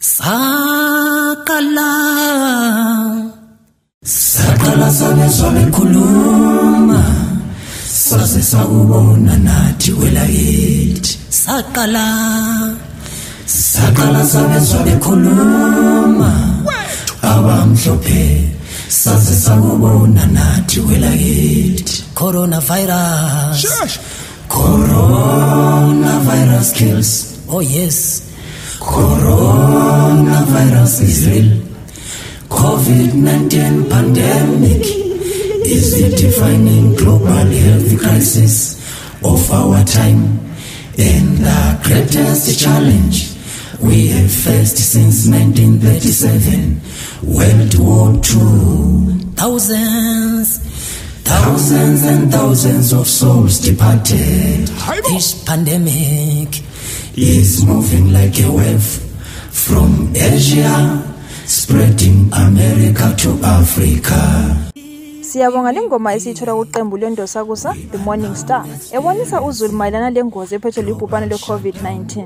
Sakala. Sakala sabezwa bekhuluma Saze sakubona nathi kwelakithi Sakala. Sakala sabezwa bekhuluma Abamhlophe saze sakubona nathi kwelakithi Coronavirus. Coronavirus kills. Oh yes Coronavirus is real. COVID-19 pandemic is the defining global health crisis of our time and the greatest challenge we have faced since 1937, World War II. Thousands, thousands and thousands of souls departed. This pandemic is moving like a wave from Asia, spreading America to Africa. Siyabonga lengoma esiyithola kuqembu lendosakusa The Morning Star ebonisa uzulu mayelana lengozi ephethwe libhubhane le-COVID-19.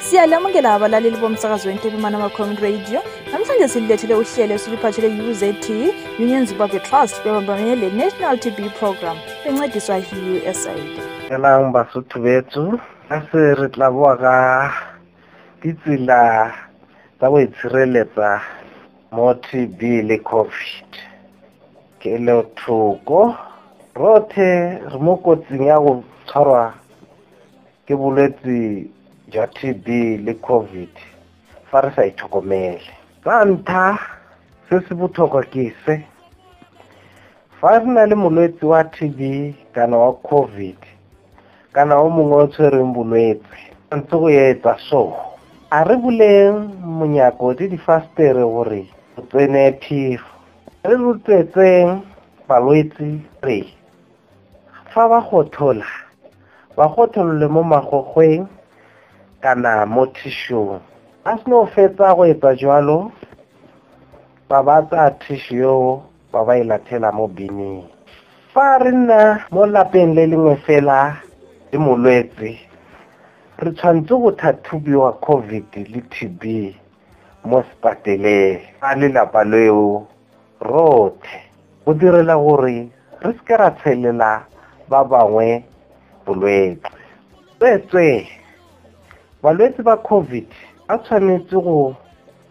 Siyalamukela abalaleli bomsakazo wentebimana ama-community radio. Namhlanje sililethele uhlelo esiluphathele UZT Union Zimbabwe Trust bebambane le-National TB Program bencediswa yi-USAID. elang basotho betso a se re tla boa ka ditsela tsa go itshireletsa mo tb le covid. Kelothoko rothe re mo kotsing ya go tshwarwa ke bolwetse jwa tb le covid fa re sa itlhokomele. Sa ntlha se se botlhokwa ke se fa re na le molwetse wa tb kana wa covid kana o mongwe o tshwereng bolwetse ntse go etsa so. A re buleng monyako le difastere gore go tsene phefo. Re rotetseng balwetse re fa ba gothola ba gotholole mo magogweng kana mo thishong. A se no fetsa go etsa jalo ba ba tsaya thišu yeo ba ba e lathela mo bineng. Fa re nna mo lapeng le lengwe fela le molwetse re tshwanetse go thathubiwa covid le tb mo sepateleng a lelapa leo rothe go direla gore re seke ra tshelela ba bangwe bolwetse. Tsweetswe balwetse ba covid ba tshwanetse go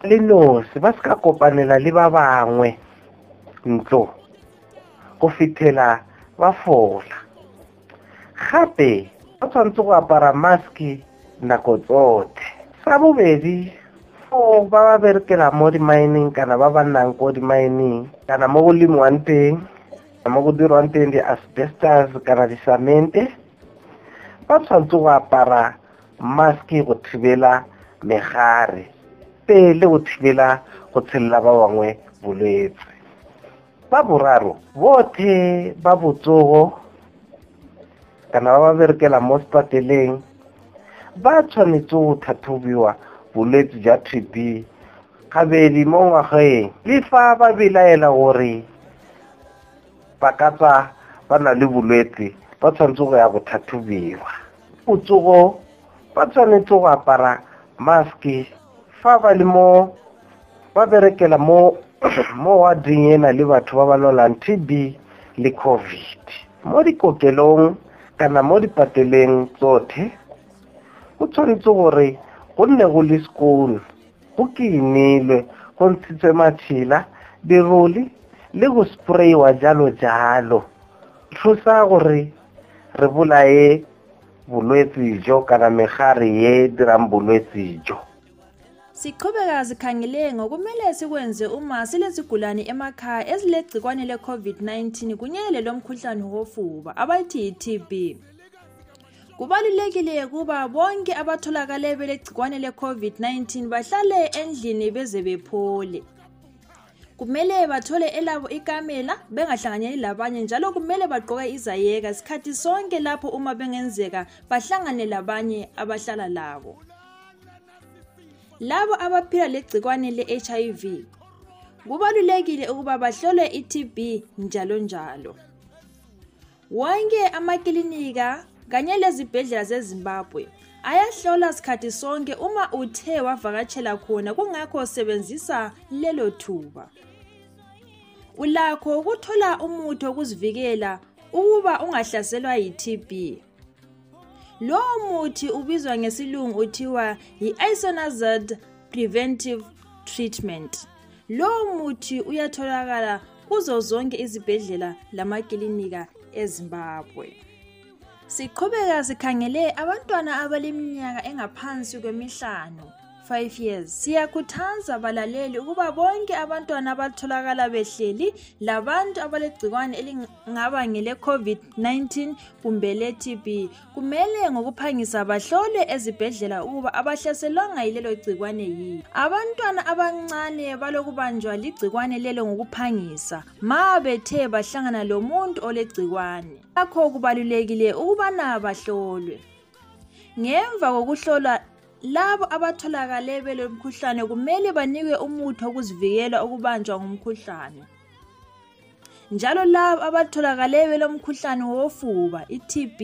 le nosi ba se ka kopanela le ba bangwe ntlo go fitlhela ba fola gape ba tshwanetse go apara maske nako tsotlhe. Sa bobedi fo ba ba berekela mo di-mining kana ba ba nnang ko di-mining kana mo go lemiwang teng mo go dirwang teng di-asbestus kana disamente ba tshwanetse go apara maske go thibela megare pele go thibela go tshelela ba bangwe bolwetse. Ba boraro botlhe ba botsogo kana ba ba berekela mo sepateleng ba tshwanetse go tlhatlhobiwa bolwetse jwa tb gabedi mo ngwageng le fa ba belaela gore ba ka tswa ba na le bolwetse ba tshwanetse go ya go tlhatlhobiwa. Botsogo ba tshwanetse go apara maske fa ba le mo ba berekela mo mo wading ena le batho ba ba lwalang tb le covid. Mo dikokelong kana mo dipateleng tsotlhe go tshwanetse gore go nne go le sekolo go kenilwe go ntshitswe matšhila diroli le go spraywa jalo jalo thusa gore re bolae bolwetse jo kana megare ye dirang bolwetse jo Siqhubeka sikhangele ngokumele sikwenze uma silezigulane emakhaya ezilegcikwane le-COVID-19 kunye lomkhuhlane wofuba abayithi yi-TB. Kubalulekile kuba bonke abatholakale belegcikwane le-COVID-19 bahlale endlini beze bephole. Kumele bathole elabo ikamela bengahlanganyeli labanye njalo kumele bagqoke izayeka sikhathi sonke lapho uma bengenzeka bahlangane labanye abahlala labo. Labo abaphila legcikwane le-HIV kubalulekile ukuba bahlolwe i-TB njalo njalo. Wonke amakilinika kanye lezibhedlela zeZimbabwe ayahlola sikhathi sonke uma uthe wavakatshela khona kungakho sebenzisa lelo thuba. Ulakho ukuthola umuthi wokuzivikela ukuba ungahlaselwa yi-TB lowo muthi ubizwa ngesilungu uthiwa yi-isonazid preventive treatment. Lowo muthi uyatholakala kuzo zonke izibhedlela lamakilinika ezimbabwe. Siqhubeka sikhangele abantwana abaleminyaka engaphansi kwemihlanu 5 years. Siyakhuthaza balaleli ukuba bonke abantwana abatholakala behleli labantu abalegcikwane elingaba ngele-covid-19 kumbe le-tb kumele ngokuphangisa bahlolwe ezibhedlela ukuba abahlaselwanga yilelo gcikwane yini. Abantwana abancane balokubanjwa ligcikwane lelo ngokuphangisa. Ma bethe bahlangana lomuntu olegcikwane lakho kubalulekile ukubana bahlolwe. Ngemva kokuhlolwa labo abatholakale belomkhuhlane kumele banikwe umuthi wokuzivikela ukubanjwa ngumkhuhlane. Njalo labo abatholakale belomkhuhlane wofuba i-TB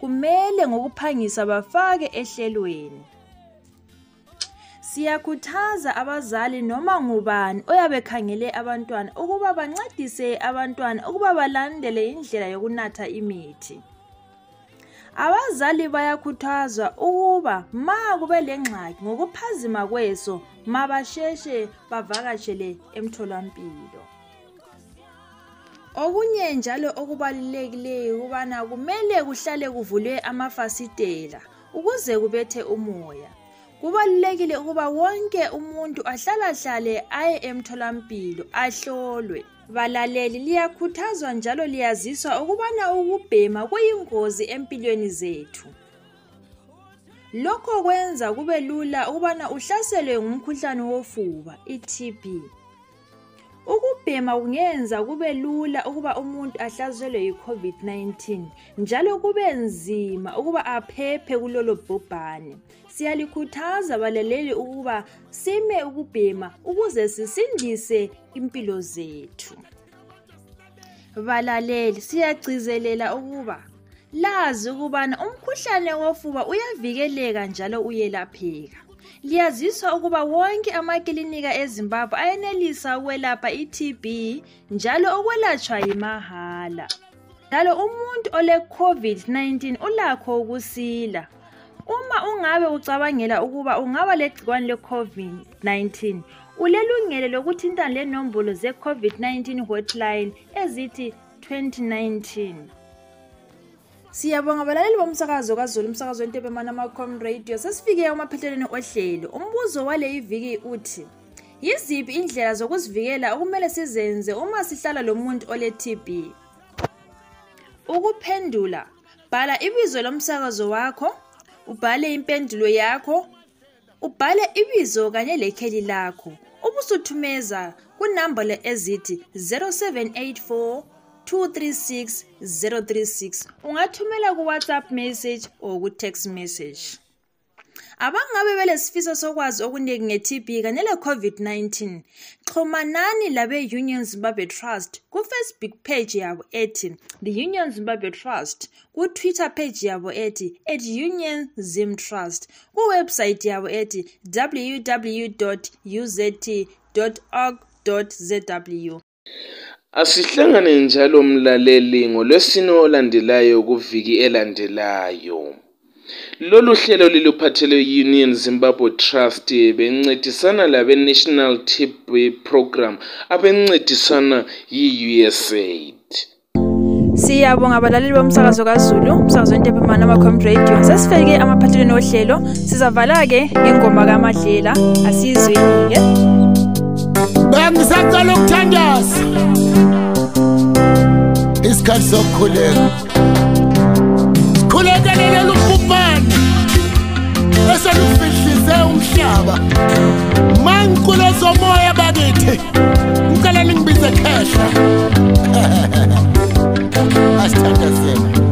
kumele ngokuphangisa bafake ehlelweni. Siyakhuthaza abazali noma ngubani oyabe khangele abantwana ukuba bancedise abantwana ukuba balandele indlela yokunatha imithi. Abazali bayakhuthazwa ukuba ma kube lengxaki ngokuphazima kweso mabasheshe bavakashele emtholampilo. Okunye njalo okubalulekileyo ukubana kumele kuhlale kuvulwe amafasitela ukuze kubethe umoya. Kubalulekile ukuba wonke umuntu ahlalahlale aye emtholampilo ahlolwe. Balaleli liyakhuthazwa njalo liyaziswa ukubana ukubhema kuyingozi empilweni zethu. Lokho kwenza kube lula ukubana uhlaselwe ngumkhuhlane wofuba i-TB ukubhema kungenza kube lula ukuba umuntu ahlaselwe yi-COVID-19 njalo kube nzima ukuba aphephe kulolo bhubhane. Siyalikhuthaza balaleli ukuba sime ukubhema ukuze sisindise impilo zethu. Balaleli siyagcizelela ukuba lazi ukubana umkhuhlane wofuba uyavikeleka njalo uyelapheka. Liyaziswa ukuba wonke amakilinika ezimbabwe ayenelisa ukwelapha i-TB njalo ukwelatshwa yimahala njalo umuntu ole-COVID-19 ulakho ukusila. Uma ungabe ucabangela ukuba ungaba legcikwane le-COVID-19 ulelungelo lokuthintana lenombolo ze-COVID-19 hotline ezithi 2019 siyabonga balaleli bomsakazo kazulu umsakazo wentebemana amacom radio. Sesifike emaphethelweni ohlelo umbuzo wale iviki uthi yiziphi indlela zokuzivikela okumele sizenze uma sihlala lomuntu ole-tb? Ukuphendula bhala ibizo lomsakazo wakho ubhale impendulo yakho ubhale ibizo kanye lekheli lakho. Ubusuthumeza kunambolo ezithi 0784 236 036 ungathumela ku-whatsapp message or ku-text message. Abangabe belesifiso sokwazi okuningi nge-tb kanye le-covid-19 xhumanani labe-union zimbabwe trust kufacebook page yabo ethi the union zimbabwe trust kutwitter page yabo ethi at union zim trust kuwebsayithi yabo ethi www uzt org zw asihlangane njalo mlaleli ngolwesine olandelayo kuviki elandelayo. Lolu hlelo liluphathele union zimbabwe trust bencedisana labe-national tb program abencedisana yi-usaid siyabonga abalaleli bomsakazo kazulu umsakazo wentepemana amacom radio. Sesifike amaphathelweni ohlelo. Sizavala-ke ngengoma kamadlela asiyizweni-ke bengisacela ukuthandaza isikhathi sokukhuleka. Sikhulekelela ubhubhane eselufihlize umhlaba. Mangiqulo zomoya bakithi ngicela ningibize khehla asithandazela